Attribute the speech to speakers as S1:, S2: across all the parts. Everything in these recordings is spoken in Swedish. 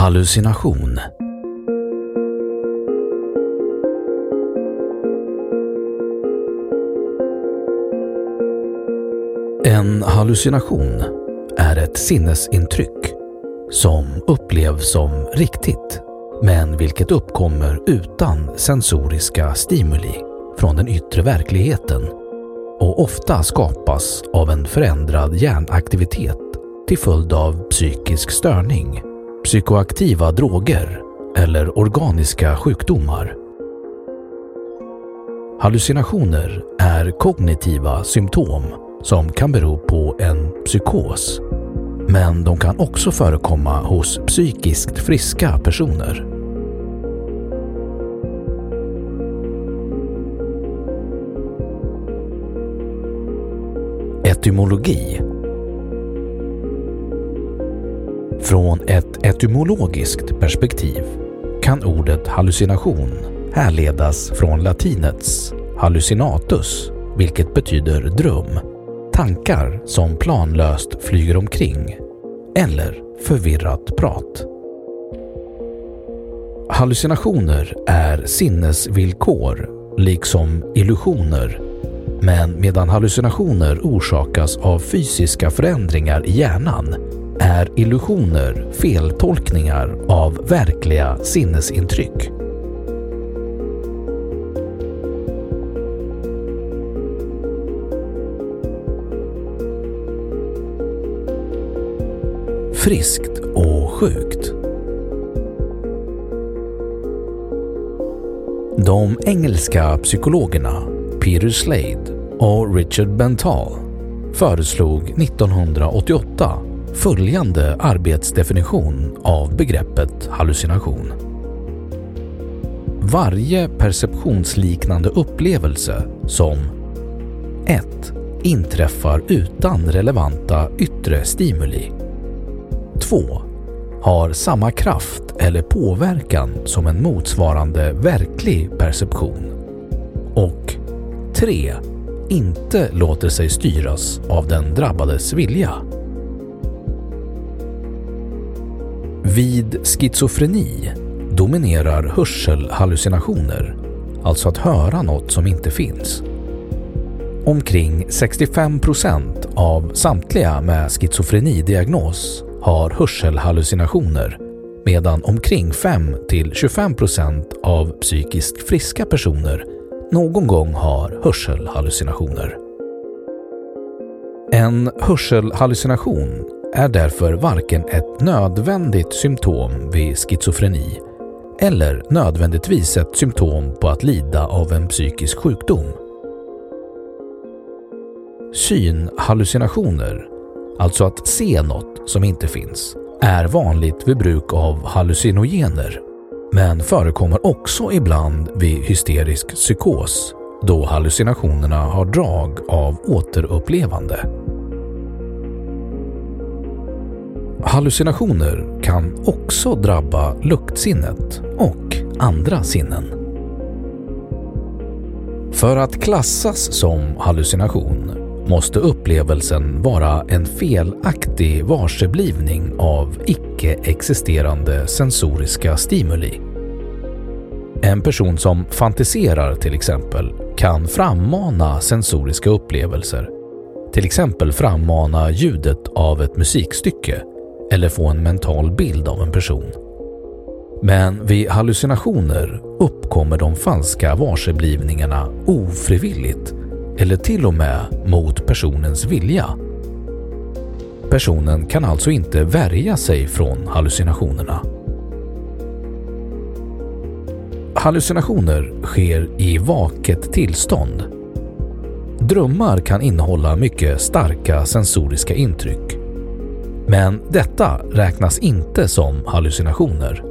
S1: Hallucination. En hallucination är ett sinnesintryck som upplevs som riktigt men vilket uppkommer utan sensoriska stimuli från den yttre verkligheten och ofta skapas av en förändrad hjärnaktivitet till följd av psykisk störning, psykoaktiva droger eller organiska sjukdomar. Hallucinationer är kognitiva symptom som kan bero på en psykos. Men de kan också förekomma hos psykiskt friska personer. Etymologi Från ett etymologiskt perspektiv kan ordet hallucination härledas från latinets hallucinatus, vilket betyder dröm, tankar som planlöst flyger omkring eller förvirrat prat. Hallucinationer är sinnesvillkor liksom illusioner men medan hallucinationer orsakas av fysiska förändringar i hjärnan är illusioner feltolkningar av verkliga sinnesintryck. Friskt och sjukt. De engelska psykologerna Peter Slade och Richard Bental föreslog 1988 följande arbetsdefinition av begreppet hallucination. Varje perceptionsliknande upplevelse som 1. inträffar utan relevanta yttre stimuli 2. har samma kraft eller påverkan som en motsvarande verklig perception och 3. inte låter sig styras av den drabbades vilja. Vid schizofreni dominerar hörselhallucinationer, alltså att höra något som inte finns. Omkring 65 procent av samtliga med schizofrenidiagnos har hörselhallucinationer medan omkring 5-25 procent av psykiskt friska personer någon gång har hörselhallucinationer. En hörselhallucination är därför varken ett nödvändigt symptom vid schizofreni eller nödvändigtvis ett symptom på att lida av en psykisk sjukdom. Synhallucinationer, alltså att se något som inte finns, är vanligt vid bruk av hallucinogener, men förekommer också ibland vid hysterisk psykos då hallucinationerna har drag av återupplevande. Hallucinationer kan också drabba luktsinnet och andra sinnen. För att klassas som hallucination måste upplevelsen vara en felaktig varseblivning av icke-existerande sensoriska stimuli. En person som fantiserar till exempel kan frammana sensoriska upplevelser. Till exempel frammana ljudet av ett musikstycke eller få en mental bild av en person. Men vid hallucinationer uppkommer de falska varseblivningarna ofrivilligt eller till och med mot personens vilja. Personen kan alltså inte värja sig från hallucinationerna. Hallucinationer sker i vaket tillstånd. Drömmar kan innehålla mycket starka sensoriska intryck. Men detta räknas inte som hallucinationer.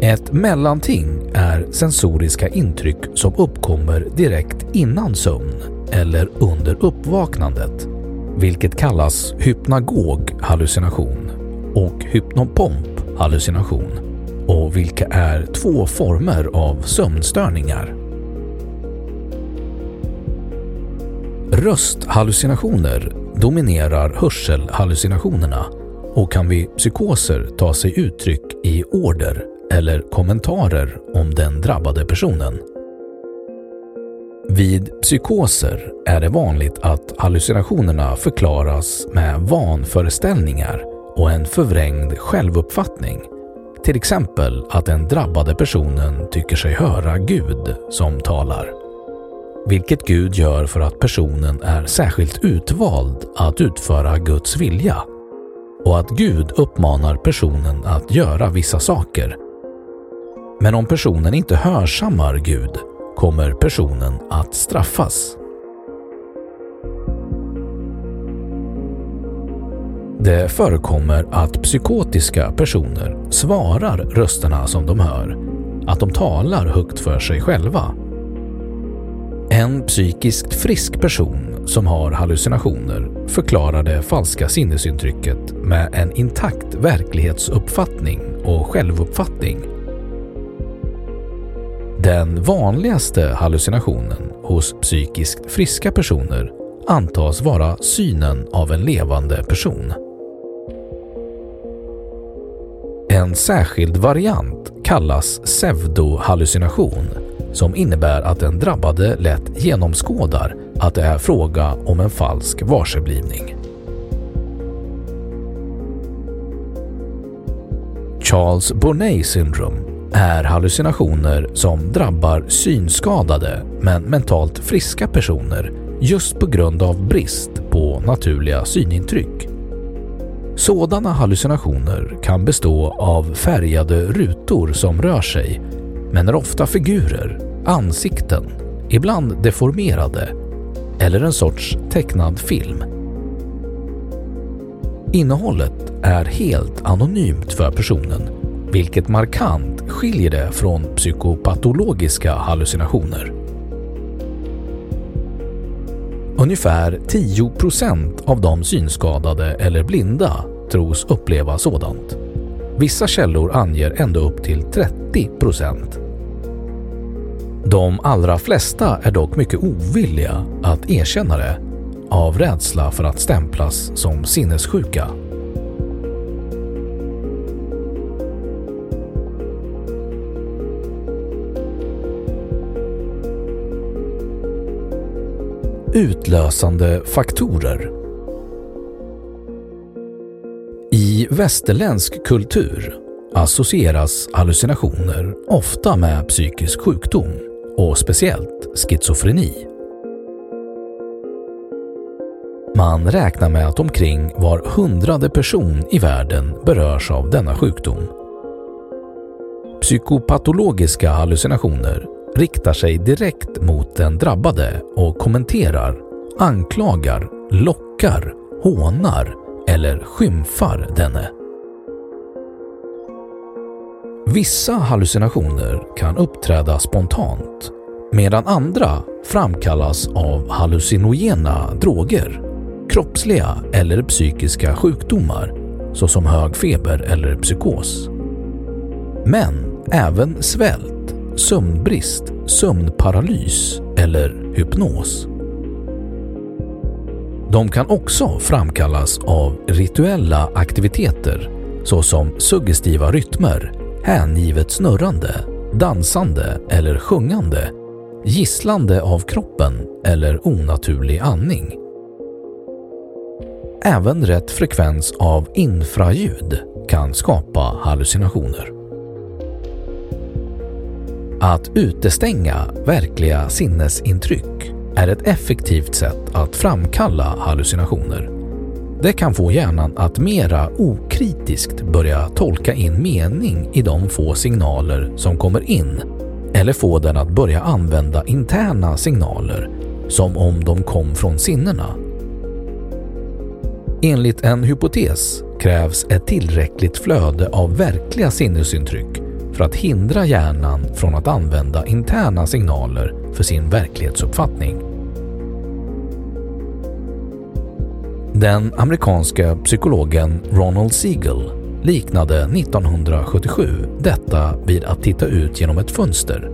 S1: Ett mellanting är sensoriska intryck som uppkommer direkt innan sömn eller under uppvaknandet, vilket kallas hypnagog hallucination och hypnopomp hallucination och vilka är två former av sömnstörningar. Rösthallucinationer dominerar hörselhallucinationerna och kan vid psykoser ta sig uttryck i order eller kommentarer om den drabbade personen. Vid psykoser är det vanligt att hallucinationerna förklaras med vanföreställningar och en förvrängd självuppfattning. Till exempel att den drabbade personen tycker sig höra Gud som talar. Vilket Gud gör för att personen är särskilt utvald att utföra Guds vilja och att Gud uppmanar personen att göra vissa saker men om personen inte hörsammar Gud kommer personen att straffas. Det förekommer att psykotiska personer svarar rösterna som de hör, att de talar högt för sig själva. En psykiskt frisk person som har hallucinationer förklarar det falska sinnesintrycket med en intakt verklighetsuppfattning och självuppfattning den vanligaste hallucinationen hos psykiskt friska personer antas vara synen av en levande person. En särskild variant kallas pseudohallucination som innebär att den drabbade lätt genomskådar att det är fråga om en falsk varseblivning. Charles Bonnet syndrom är hallucinationer som drabbar synskadade men mentalt friska personer just på grund av brist på naturliga synintryck. Sådana hallucinationer kan bestå av färgade rutor som rör sig men är ofta figurer, ansikten, ibland deformerade eller en sorts tecknad film. Innehållet är helt anonymt för personen vilket markant skiljer det från psykopatologiska hallucinationer. Ungefär 10 av de synskadade eller blinda tros uppleva sådant. Vissa källor anger ända upp till 30 de allra flesta är dock mycket ovilliga att erkänna det av rädsla för att stämplas som sinnessjuka. Utlösande faktorer I västerländsk kultur associeras hallucinationer ofta med psykisk sjukdom och speciellt schizofreni. Man räknar med att omkring var hundrade person i världen berörs av denna sjukdom. Psykopatologiska hallucinationer riktar sig direkt mot den drabbade och kommenterar, anklagar, lockar, hånar eller skymfar denne. Vissa hallucinationer kan uppträda spontant medan andra framkallas av hallucinogena droger, kroppsliga eller psykiska sjukdomar såsom hög feber eller psykos. Men även svält, sömnbrist, sömnparalys eller hypnos. De kan också framkallas av rituella aktiviteter såsom suggestiva rytmer, hängivet snurrande, dansande eller sjungande, gisslande av kroppen eller onaturlig andning. Även rätt frekvens av infraljud kan skapa hallucinationer. Att utestänga verkliga sinnesintryck är ett effektivt sätt att framkalla hallucinationer. Det kan få hjärnan att mera kritiskt börja tolka in mening i de få signaler som kommer in eller få den att börja använda interna signaler som om de kom från sinnena. Enligt en hypotes krävs ett tillräckligt flöde av verkliga sinnesintryck för att hindra hjärnan från att använda interna signaler för sin verklighetsuppfattning. Den amerikanska psykologen Ronald Siegel liknade 1977 detta vid att titta ut genom ett fönster.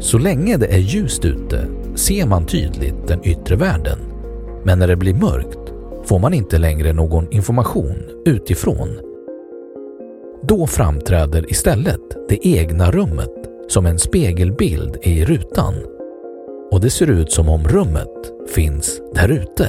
S1: Så länge det är ljust ute ser man tydligt den yttre världen, men när det blir mörkt får man inte längre någon information utifrån. Då framträder istället det egna rummet som en spegelbild i rutan och det ser ut som om rummet finns där ute.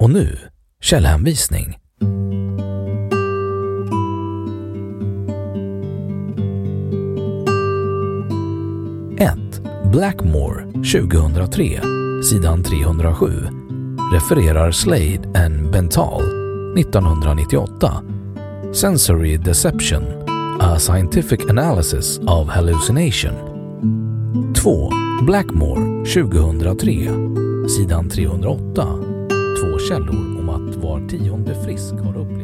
S1: Och nu källhänvisning. Blackmore 2003, sidan 307 refererar Slade and Bental 1998 Sensory Deception A Scientific Analysis of Hallucination 2. Blackmore 2003, sidan 308 Två källor om att var tionde frisk har upplevt